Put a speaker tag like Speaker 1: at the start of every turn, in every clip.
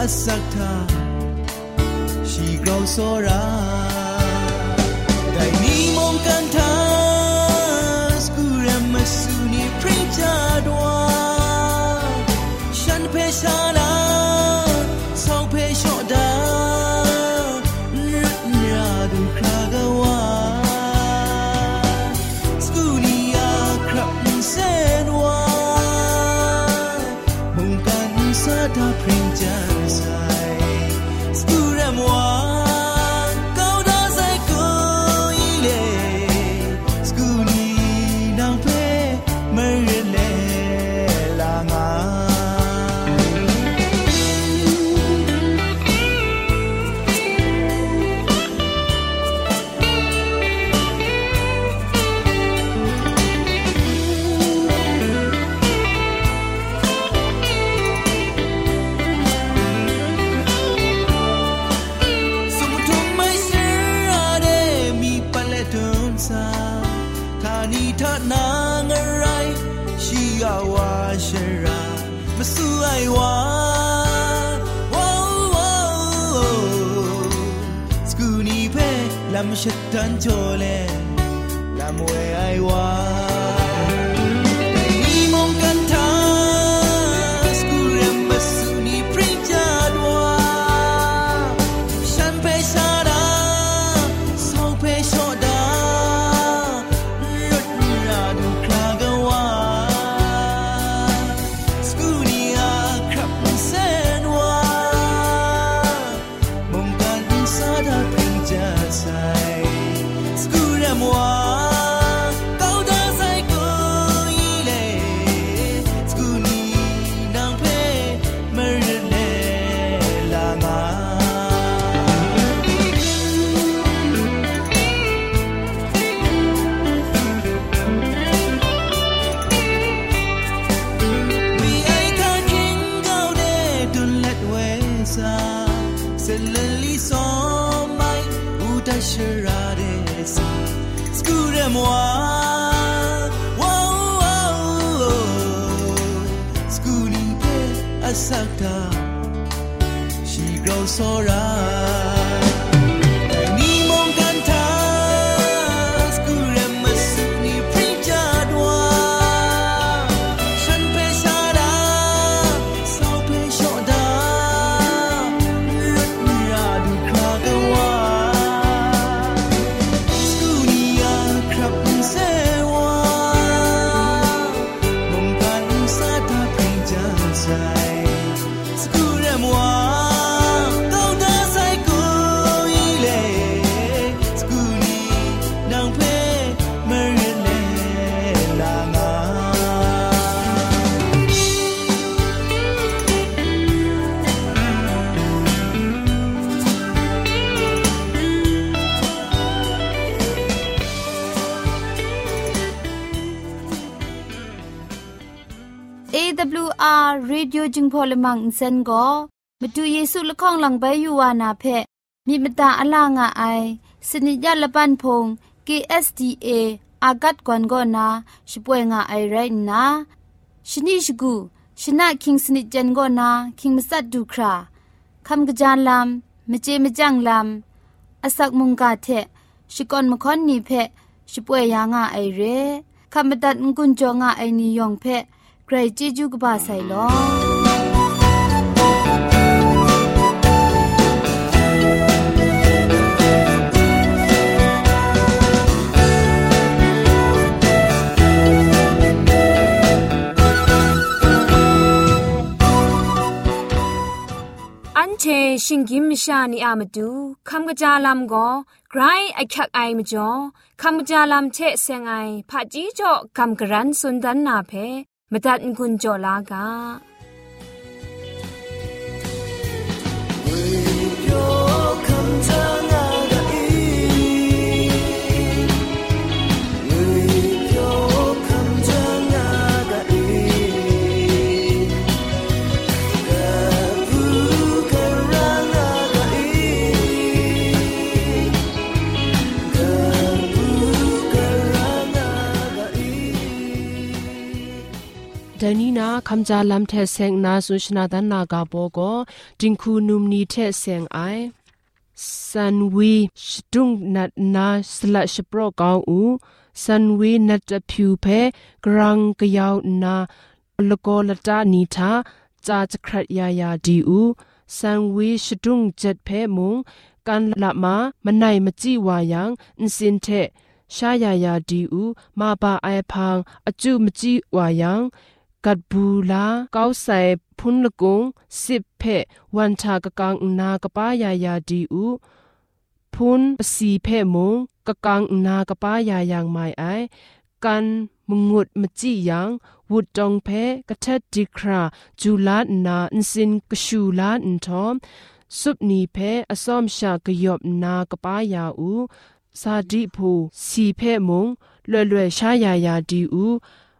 Speaker 1: အစက်တာရှိကောစောရာဒိုင်နီမုန်ကန်တာစကူရမဆူနီပရိချာဒွာရှန်ပေရှာလာဆောင်းဖေရှော့တာมชัดทัน โจเลลำ เว
Speaker 2: รีดิโอจึงพอลมังอินเซนก็มาดูเยซูละข้องหลังใบยูวานาเพมีมตาอลางอไอสนิยาละปันพง KSDA อากัดกวนก็นาช่วยงาไอไรนะชนิชกูชนะคิงสนิจันก็นาคิงมัสัดดูคราคำกระจานลำมเจมจังลำอาศักมุงกาเทชิกอนมคอนนีเพช่วยยางาไอเรคำบัดงกุนจงาไอนิยองเพ ใครจีจูกบาไซลอ
Speaker 3: เชชิงกิมชานีอามาดูคำกระจาลำก็ไกรไอคักไอมาจ่อคำกระจาลำเชเซงไอผาจีจ่อคำกระรันสุนดันนาเพ มตัดกุญจ่อล
Speaker 4: ဒနီနာခမ်ဂျာလမ်ထဲဆင်နာဆုရှနာဒနာဂါဘောကိုတင်ခုနုမနီထဲဆင်အိုင်စန်ဝီရှတုံနတ်နာစလရှပရောကောင်းဦးစန်ဝီနတ်တဖြူဖဲဂရန်ကယောက်နာလကောလတာနီသာဂျာချခရယာယာဒီဦးစန်ဝီရှတုံဂျက်ဖဲမုံကန်လာမမနိုင်မကြည့်ဝါယံအင်စင်တဲ့ရှာယာယာဒီဦးမပါအိုင်ဖန်းအကျုမကြည့်ဝါယံ กัดบูลาเก้าใส่พุนละกงสิบเพวันชากะกังนากะป้ายายาดีอูพุนสีเพมงกะกังนากะป้ายายางไม่ไอกันมงุดมจียังวุดจองเพกะเทดดิคราจูลานาอินสินกะชูลาอินทอมสุบนีเพอซอมชากะยอบนากะป้ายาอู สาดิภูสีเพมงเล่เล่ชายายาดีอู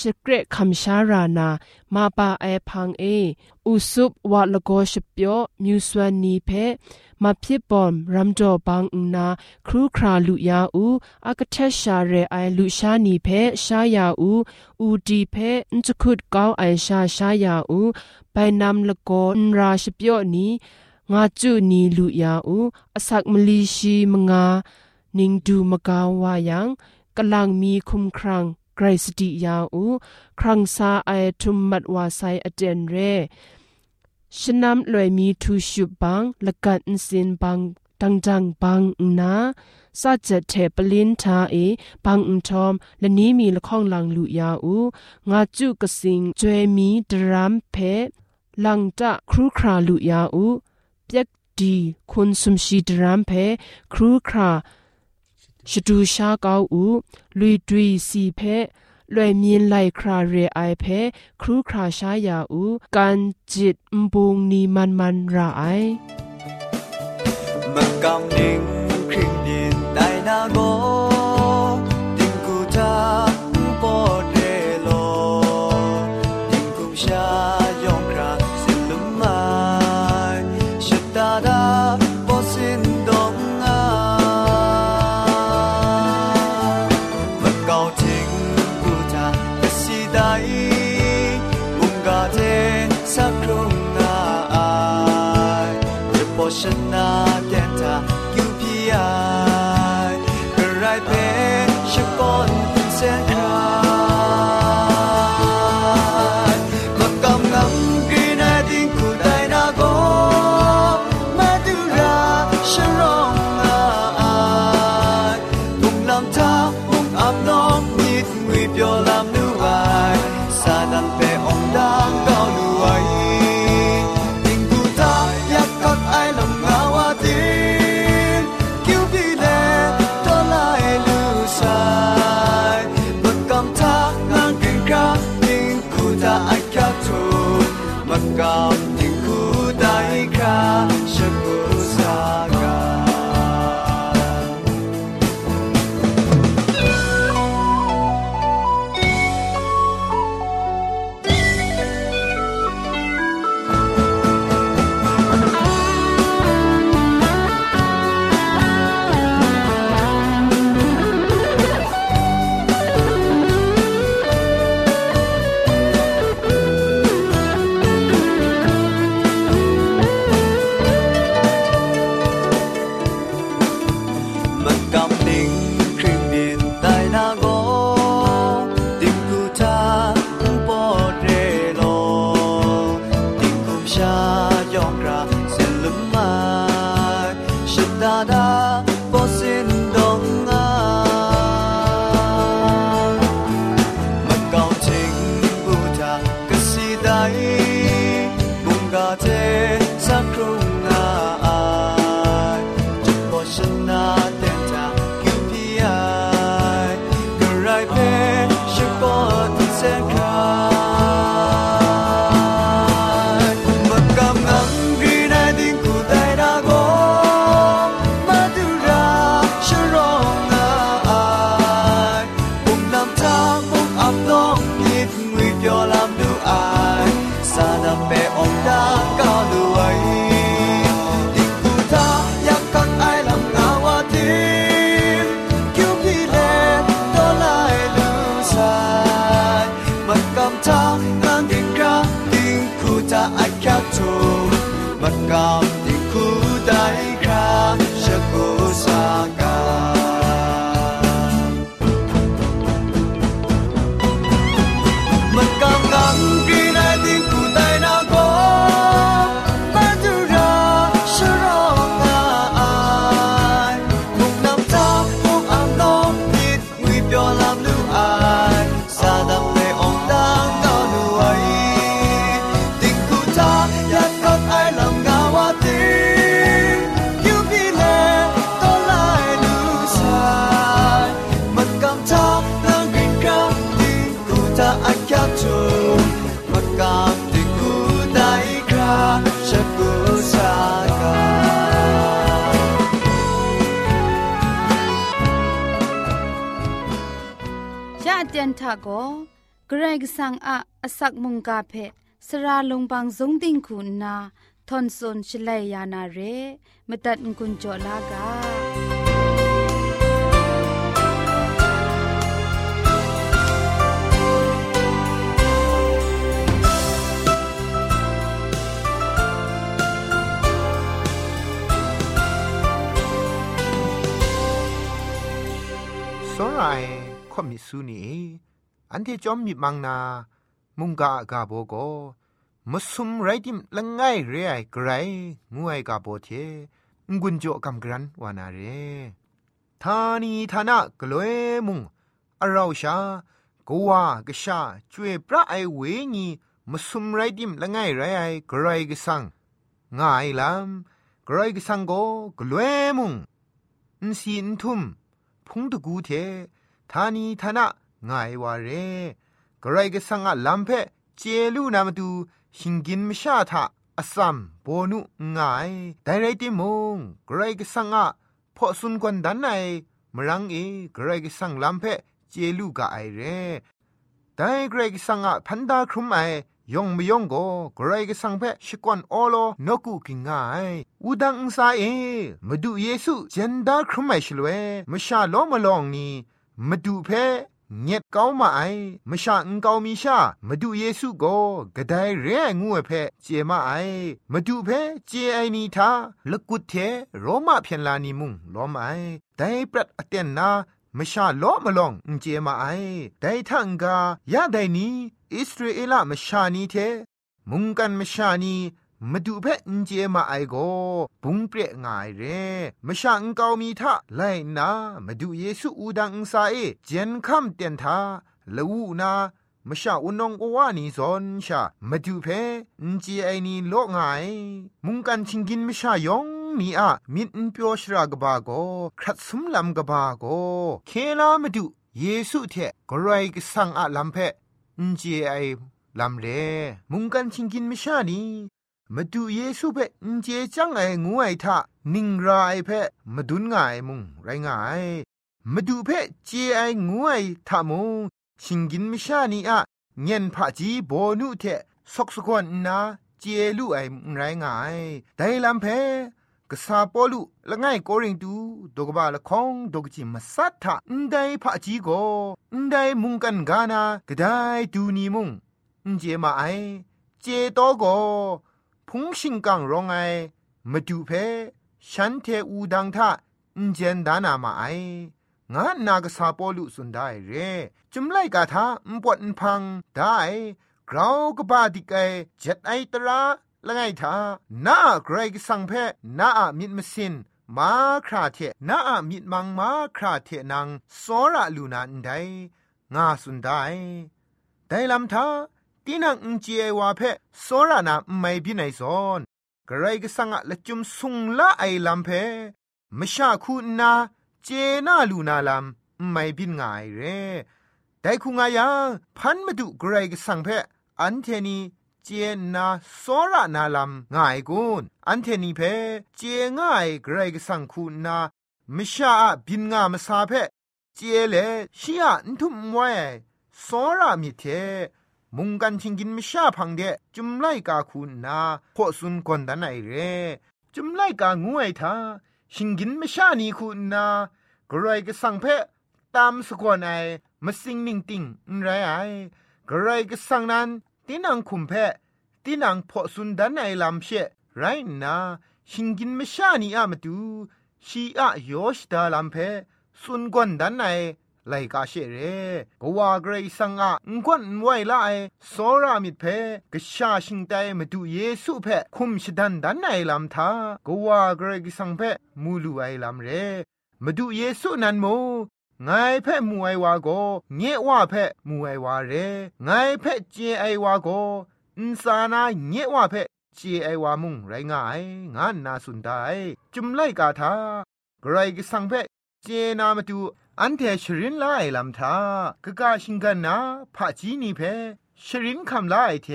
Speaker 4: ชเกรคำชารานามาปาไอพังเออุสุบวะละโกชเปียวมิวสวนีเพมาพิบอมรัมจอบางนาครูคราลุยาอูอากเทชาเรไอลุชานีเพชายาอูอูดีเพนจคุดก้าวไอชาชายาอูไปนำละโกนราชเปียวนี้งาจุนีลุยาอูอสักมลีชีมงา นิงดูมกาวายังกำลังมีคุมครัง ไกรสติยาอูครังซาไอทุมมัดวาไซอเจนเรชนำลอยมีทูชุบังละกันสินบังตังจังบังนาซาเจเทปลินทาเอบังอุทอมและนี้มีละข้องลังลุยาอูงาจุกสิงจวยมีดรามเพลังจะครูคราลุยาอูเปียกดีคุณสมชีดรามเพครูครา ชดูชาเกาอูลุยดุยสีเพလွယ်မြင်းလိုက်ခရာရေအိုင်ဖဲခရူခရာရှာယာဦးကန်ဂျစ်ဘုံနီမန်မန်ရာအိုင်မကမ်နင်းခရင်ဒီဒိုင်နာဂို
Speaker 5: a god ม กรกสังอะอสัก
Speaker 2: มุงกาเพสระลงบางสงติงคุณนาทอนซนชลัยยานาเรมตัดกุญจลากา
Speaker 6: စောရိုင်ခွတ်မီဆူနီ อันที่จอมมีมังนา มุงกากาโบโกมุสุมไรดิมละง่ายเรีกไรงวยกาโบเทงุนโจกำกรันวานาเรทานีทานะกลวยมุงอาราชากัวกชาจวยพระไอเวงีมุสุมไรดิมละง่ายไรไกรกสังง่ายลำกรกสังโกกลวยมุงอินสีอินทุมพุงตะกูเททานีทานะ ง่ายวาเรกระไรก็สังอะลัมเพเจลูนามาดูหิงกินมชาทะอสัมโบนุง่ายแต่ไรติมงกระไรก็สังอะพอสุนกวนดันไนมรังเอกระไรก็สังลัมเพเจลูกะไอเรแต่กระไรก็สังอะพันดาครุมไอยองไม่ยองโกกระไรก็สังเพชิกวนโอโลนกุกิงง่ายอูดังอุซาเอมาดูเยซูเจนดาครุมไอชลเวมชาโลมาลองนีมาดูเพ เงียดเก้ามาไอมชาอุงเกามีชามาดูเยซูโกกระไดเรงูเพเจมาไอมาดูเพเจไอนีทาลกุดเทโรมาเพียนลานีมุงล้อมไอไดปรัดอเตนนามชาล้อมาลองเจมาไอไดทังกายาไดนีอิสราเอลมชานีเทมุงกันมชานี มาดูเพอินเจมาไอโกบุงเปรง่ายเรมชางเกามีทะไลนามาดูเยซูอูดังอุซาเอเจนคัมเตียนทาละวูนามาชาอุนงโอวานีซอนชามาดูเพอินเจไอนีโลง่าย มุงกันชิงกินมาชายองนีอะมินเปียวชรากบาโกครัดสมลำกบาโกเคลามาดูเยซูเทกรายกสังอะลำเพอินเจไอลำเรมุงกันชิงกินมชานี มาดูเยซูเพ่อินเจจังไองูไอทะนิงรายเพ่มาดุนง่ายมุงไรง่ายมาดูเพ่เจไองูไอทะมุงชิงกินมิชานีอะเงียนผาจีโบนุเทซอกสกวนนาเจลูไอไรง่ายไดลัมเพ่กษาปอลุละไงโกริงตูดกบาละคองดกจิมาสัทธะอินไดผาจีโกอินไดมุงกันกานากระไดดูนีมุงอินเจมาไอเจโตโก พุงชิงกังร้องไอมาดูเพฉันเทอูดังทะอินเจนดานามาไองานนากษาปอลุสุนได้เรจุมไลกาทาอุปวดอุพังได้กราวกบาดิกไอเจ็ดไอตราละไงทาน้าไกรกสังเพน้ามิดมสินมาคราเทน้ามิดมังมาคราเทนังสอระลูนาอันใดงาสุนได้ได้ลำทา ตีนังอุจเจวาเพโซรานาไม่บินไอซอนกระไรก็สังอะละจุมสุงละไอลำเพมชาคูนาเจนาลูนาลำไม่บินง่ายเร่แต่คุงายังพันมาดูกระไรก็สังเพอันเทนีเจนาโซระนาลำง่ายกุนอันเทนีเพเจง่ายกระไรก็สังคูนามชาบินงามสาเพเจเลชียนทุมไว้โซระมิเท มุงกันชิงกินมชาพังเดจุมไลกาคุณนาพอสุนกอนดันไอเรจุมไลกางวยทาชิงกินมชานีคุณนากรยก็สังเพตามสกวนไอมาสิงนิ่งติงไรไอกรยก็สังนั้นตีนังคุมเพตีนังพอสุนดันไอลำเชไรนาชิงกินมชานีอามาดูชีอะโยชดาลำเพสุนกวนดันไอ ไลกาเชเรกว่าเกรซังอะงกวนไวไลโซรามิดเพกชาชิงไตมาดูเยซูเพคุมชดันดันไอลำทากว่าเกรกสังเพมูลูไอลำเรมาดูเยซูนันโมไงเพ่มูไอวาโกเงว่าเพ่มูไอวาเรไงเพ่เจไอวาโกอินสานาเงว่าเพ่เจไอวามุงไรงายงานนาสุนไดจุมไลกาทาไกรกสังเพเจนามาดู อันเทชรินไลลำทากะกาชิงกันนาพะจีนีเพชรินคำไลเท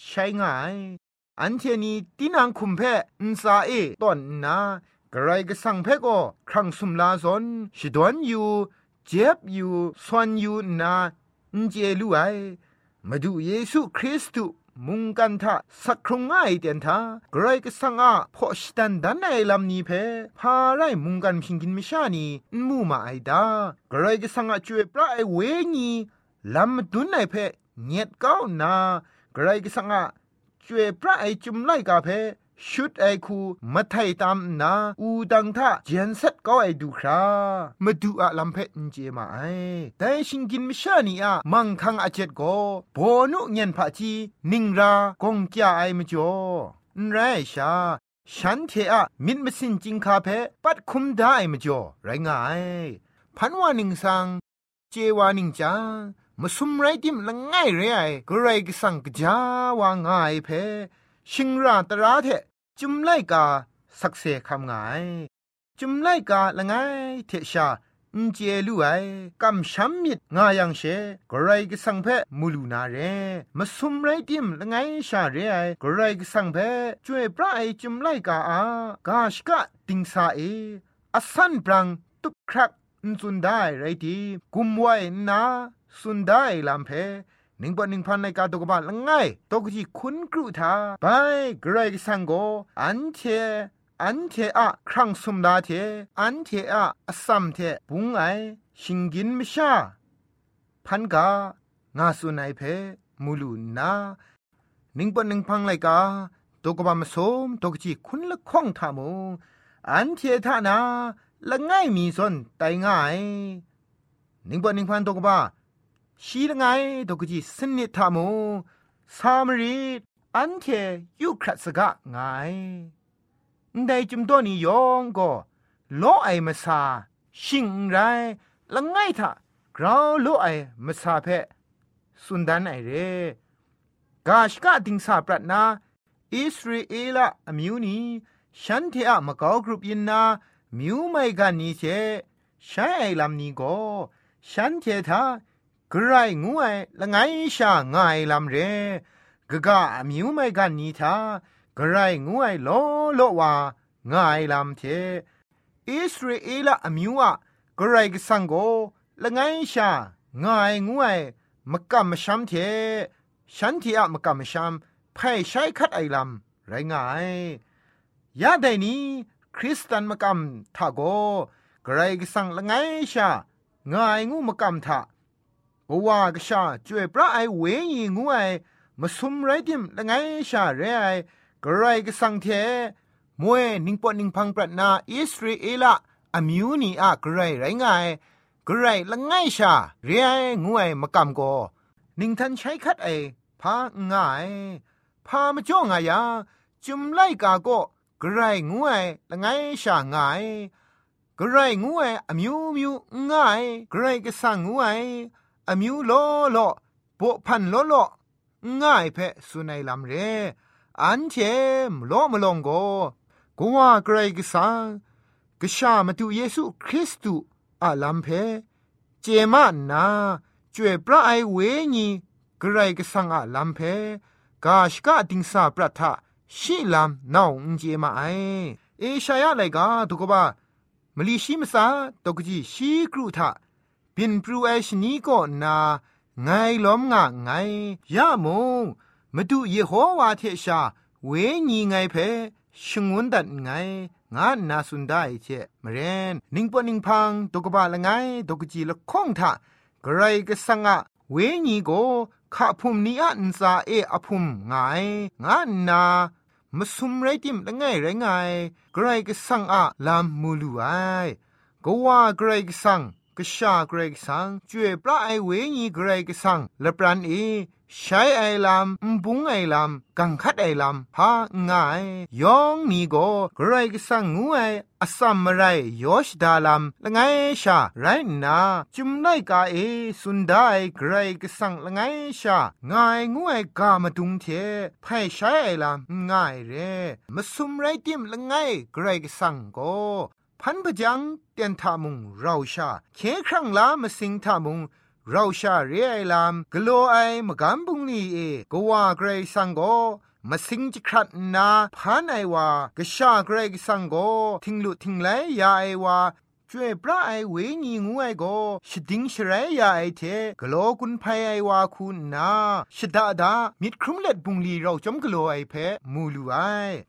Speaker 6: ใช้ง่าย อันเทนีตินังคุมเพอินซาเอตอนนากระไรก็สั่งเพก็ครั้งสุมลาซอนชิดวนอยู่เจ็บอยู่สวนอยู่นาอินเจลูไอมาดูเยซูคริสต์ มุงกันทะสักครุงง่ายเดียนทาไกรก็สังอาพอชดันดันในลำนี้เพพาไรมุงกันพิงกินมิชานีมูมาไอดาไกรก็สังอาช่วยปลาไอเวงีลำดุนในเพเนียดก้านาไกรก็สังอาช่วยพระไอจุมไลกาเพ ชุดไอคูมาไทยตามนาอูดังท่าเจนเซ็ตก็ไอดูครามาดูอะลำเพนเจมาไอแต่ชิงกินมิชานีอะมังคังอาเจ็ดก็โบนุเงียนพะจีนิงรากงจ้าไอมจ่อนไรชาฉันเทอะมิดมสินจิงคาเพปัดคุมได้มจ่อไรงายพันวานิงสังเจวานิงจางมาซุมไรดิมละง่ายเรไอก็ไรกสังกจาวางายเพ ชิงราตราเทจุมไลกาสักเซคำไงจุมไลกาละไงเทชาอินเจลูไอกำช้ำมิดงายังเชกรไรกสังเพมูลูนาเรมาสุมไรติมละไงชาเรไอกรไรกสังเพช่วยพระไอจุมไลกาอากาชกะติงสาเออสันปรังตุกครักสุนได้ไรทีกุมไว้นาสุนได้ลำเพ นิงปอนิงพันในกาตกบาลละไงตกจีคุณกรุธาไปกรกสังโกอันเทอันเทอะครั้งสมดาเทอันเทอะอสัมเทปุงไอชิงกินมิชาพันกางาสุนัยเพมูลูนานิงปอนิงพังไลกาตกบามสมตกจีคุณละข้องทามูอันเททานาละไงมีสนไตง่ายนิงปอนิงพันตกบา ชีละไงดกจีสนิทามูสามรีอันเทยุครัสกะไงได้จุมตัวนี้ยองก็โลไอมาซาชิงไรละไงทะกราวโลไอมาซาเพสุนดันไอเรกาชกะดิงสาปรัตนาอิสราเอลอมิวนีฉันเทอะมะกอกรุปยินนามิวไม่กันนี้เชใช้ไอลำนี้ก็ฉันเททา กรายงวยละไงชาง่ายลำเรกะกะมิวไม่กันนีทากรายงวยโลโลว่าง่ายลำเทอิสราเอลอมิวอะกรายกสังโกละไงชาง่ายงวยมกะมชัมเทฉันที่อะมกะมชัมไพ่ใช้คัดไอลำไรง่ายยาไดนี้คริสตันมกำทาโกกรกสังละไงชาง่ายงูมกำทา บว่ากชาจวยพระไอเวยีงูไอมาสุมไรดิมละไงชาเรไอกระไรก็สังเทมวยนิงปอนิงพังปรนาอิสราเอลอะมิวนีอะกระไรไรไงกระไรละไงชาเรไองูไอมากำโกนิงทันใช้คัดไอพาง่ายพามาจ้องไงยาจุมไลกาโกกระไรงูไอละไงชาง่ายกระไรงูไออะมิวมิวง่ายกระไรก็สังงูไอ อมิวโลโลปุพันโลโลง่ายเพะสุนัยลำเร อันเทมโลมลงโกกัาใครกสังกชามาตุเยซูคริสตุอาลัมเพ เจมานาจวยพระไอเวญีเไรกสังอาลัมเพ กาชกาติงสาประทะชีลามนาวเจมาไอ เอชายาไลกาตุกบามลีชิมสาตกจีชีครูทะ บินปรูเอชนีก็นาไงล้อมงะไงยะมงมาดูเยโฮวาเทชา เวญีไงเพชงวนดัดไงงานนาสุนได้เชมเรนนิงปนิงพังตกบาละไงตกจีละข้องทะกรก็สังะเวญีโกข้าพุมนี้อันซาเออพุมไงงานนามาสุมไรติมละไงไรไงไกรก็สังอะลามมูลูไอก็ว่าไกรก็สัง กษาเกรกสังจวยปลาไอเวงีเกรกสังละปรันเอใช้ไอลำมบุงไอลำกังคัดไอลำพาง่ายยองนี่ก็เกรกสังงูไออสัมมไรยอชดาลำละไงชาไรนาจุมไนกาเอสุนได้เกรกสังละไงชาง่ายงูไอกามาดุงเทไพ่ใช้ไอลำง่ายเรมาสุมไรติมละไงเกรกสังก็ พันพจังเตียนทามุงเราชาเคครั้งลามาสิงทามุงเราชาเรียลามกโลไอมกัมบุงนีเอกว่าเกรสังโกมาสิงจิครัดนาพานไอวากะชาเกรกสังโกทิงลุทิงไลยาไอวา ช่วยพระไอเวงีงูไอโกชดิงชรายาไอเทกโลกุนไพไอวาคุณนาชดาดามิดครุมเล็ดบุงลีเราจอมกโลไอเพมูลูไอ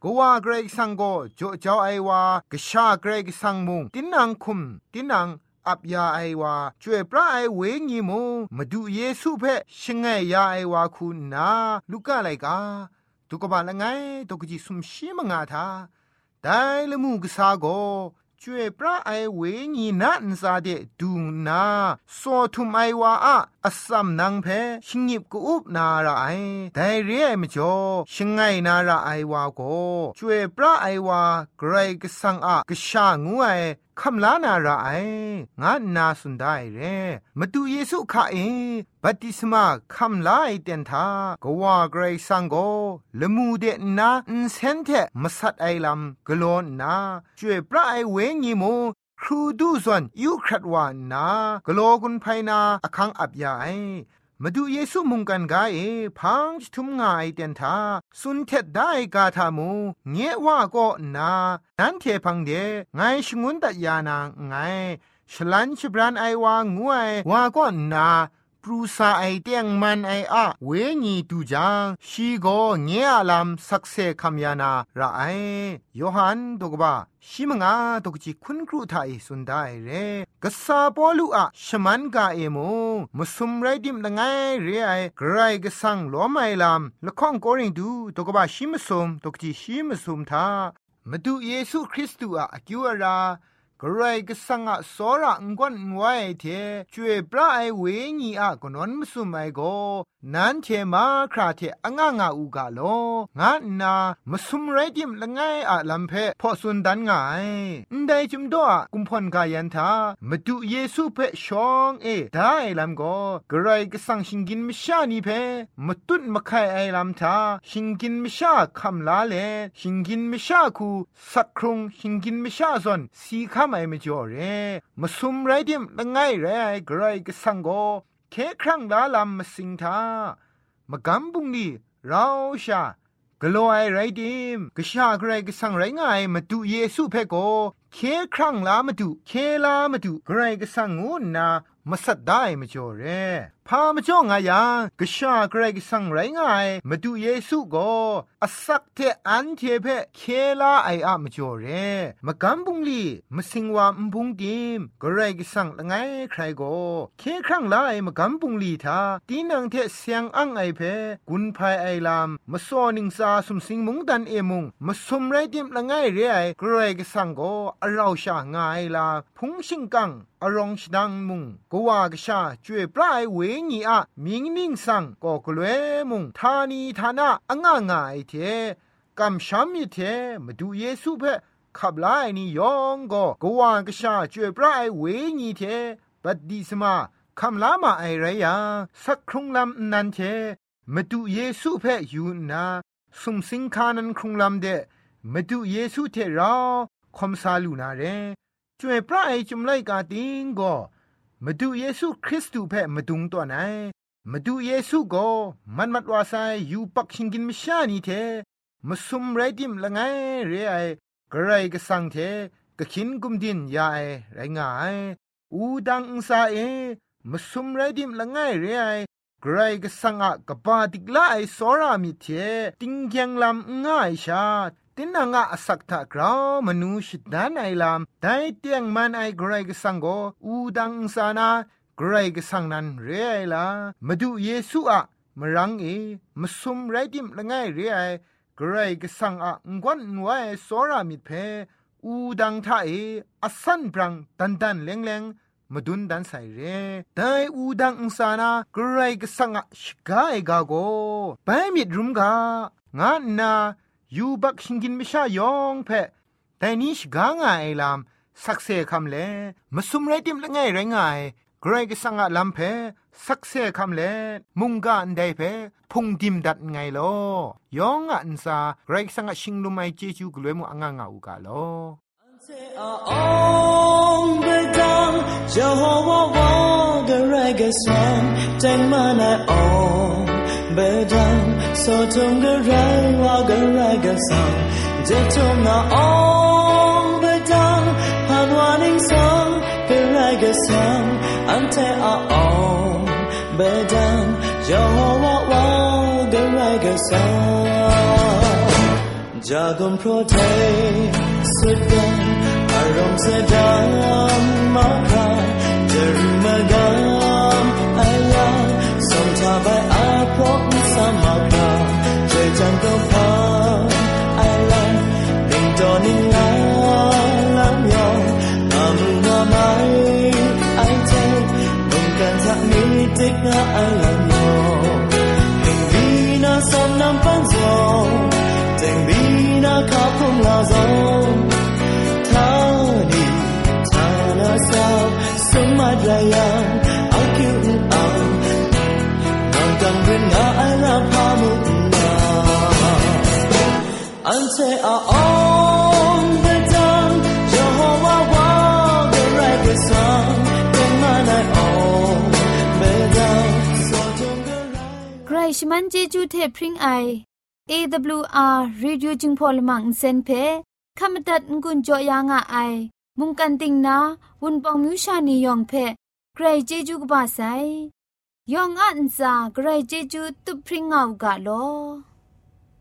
Speaker 6: ก็ว่าเกรกสังโกโจเจ้าไอวากะชาเกรกสังมุงตินังคุมตินังอับยาไอวาช่วยพระไอเวงีมูมาดูเยซูเพชงไงยาไอวาคุณนาลูกอะไรกาตุกบาลไงตุกจิสุมชีมงาทาได้ละมูกษาโก ช่วยพระไอเวงีนันซาเดดูนาโซทุมไอวาอะ อัสซัมนังเพชิงิบกูอุบนาราไอแต่เรียมจ่อชิงไงนาราไอวาโกจวยพระไอวาไกรกสังอะกชางูไอคำลานาราไองานนาสุนได้เรมาดูเยซูข้าเอบัติสมาคำลาไอเตียนทากว่าไกรสังโกละมูเดนาอินเซนเทมาสัดไอลำกลอนนาช่วยพระไอเวงีโม ครูดูส่วนยูครัดวานนากโลกุนไพนาอคังอับยาไอมาดูเยซูมุงกันกาเอพังทุมงายเตียนทาสุนเทดได้กาทามูเงว่าก็นานันเทพังเดไงชงุนตัดยานางไงฉลันฉบรานไอวางงวยว่าก็นา ปรูซาไอเตียงมันไออะเวญีตูจางชีโกเงียลำสักเซคัมยานาระไอโยฮันตกบาชิมงาตกจิคุณครูไทยสุนได้เรกษาปอลูอะชมันกาเอโมมุสุมไรดิมละไงเรไอกรายกสังล้อไมลำละข้องโกริงดูตกบาชิมสุมตกจิชิมสุมทามาดูเยซูคริสต์อะอกิวรา กรไรก็สังอะสระงวนงวยเทช่วยปลาไอเวญีอะกนนมสุไมโก นันเทมาคราเทองางาอูกาโลงานามสุมไรดิมละไงอะลัมเพพอสุนดันไงายนไดจุมดอะกุมพลกายันทามาดูเยซูเพชองเอได้ลัมโกกรายกสังชิงกินมชานีเพมตุนมะไคไอลัมทาชิงกินมชาคัมลาเลชิงกินมชาคูสักครุงชิงกินมชาซอนสีคำไอมจ่อเรมสุมไรดิมละไงเรไอกรายกสังโก เคครั้งลาลำมาสิงทามากำบุงนี่เราชากลัวไอไรดิมกชาใครก็สั่งไรง่ายมาดูเยซูเพโกเคครั้งลามาดูเคลามาดูใครก็สั่งงูนา มาสัดได้มาจ่อเรพามาจ่องายังกชาใครก็สังไรง่ายมาดูเยซูโกอสักเทอันเทเพเคลาไออะมาจ่อเรมากำบุงลีมาสิงวามบุงดิมใครก็สังละไงใครโกเคครั้งลาไอมากำบุงลีทาตีนังเทเสียงอังไอเพกุนภายไอลามมาซอนิงซาสุมสิงมุงดันเอมุงมาสมไรดิมละไงเรไอใครก็สังกอเราชางายลาพุงชิงกัง อรองชดังมุงกวากชาจวยปลายเวงีอะมิงนิ่งสังก็กลวยมุงทานีทานะอ่างง่ายเทกำช้ำมิเทมาดูเยซูเพขับไล่นี่ยองก็กวากชาจวยปลายเวงีเทบัดดีสมาคำลามาไอไรยาสักครุงลำนันเทมาดูเยซูเพ่ยูนาสุมสิงคานันครุงลำเดมาดูเยซูเทราคอมซาลูนาเร จวยพระไอจุมไลกาติงก็มาดูเยซูคริสต์ูเพ่มาดุงตัวไหนมาดูเยซูก็มันมัดวาไซยูปักชิงกินมิชานีเทมาสุมไรดิมละไงเรไอกระไรก็สังเทก็ขินกุมดินยาไอไรงายอูดังอุซาเอมาสุมไรดิมละไงเรไอกระไรก็สังอะกบาติกลาไอสอรามิเทติงยังลำง่ายชา ตินางะสักทากรามนูชิดานไอลามไดเตียงมันไอกรกสังโกอูดังสานากรกสังนันเรไอลามาดูเยซูอะมรังเอมสุมไรดิมละไงเรไอกรกสังอะงวนนวยสรามิเพอูดังทาเออสันปรังตันตันเลงเลงมาดุนดันใส่เรแต่อูดังอุสานากรกสังอะชกาเอกาโกไปมิดรุมกางานนา ยูบักชิงกินมิชายองเพแต่นี้ชกางไอลามสักเซคำเลมาสุมไรติมละไงไรไงไกรกสังอะลำเพสักเซคำเลมุงกาอันใดเพพุงดิมดัดไงลอยองอันซาไกรกสังอะชิงลุไมเจจูกลวยมูอ่างงาอุกาลอ
Speaker 3: On the down, Jehovah walk a reggae song, take man I on the down, so tum the ray walk a reggae song, Jetum na on the down, pan warning song, the reggae song, ante a on the down, Jehovah walk a reggae song, Jagun protect, sit down. อารมณ์เสดามมาคาเจริมากามอายา สมทาบายอาพรสามาคาเจจังก็พาอายานิ่งจอนิ่งลาลำยองอา ante aong bedang Jehovah wa the reggae song then man I ong bedang so don't go right
Speaker 2: ใครชมันเจจูเทพริงไอ AWR Reducing Polymer Insen เพขมตัดงุนจอยางอ้ายมุงกันติงนาวุนปองมิวชานียองเพใครเจจูกบาไซยองอันซาใครเจจูตุพริ้งเอากาโล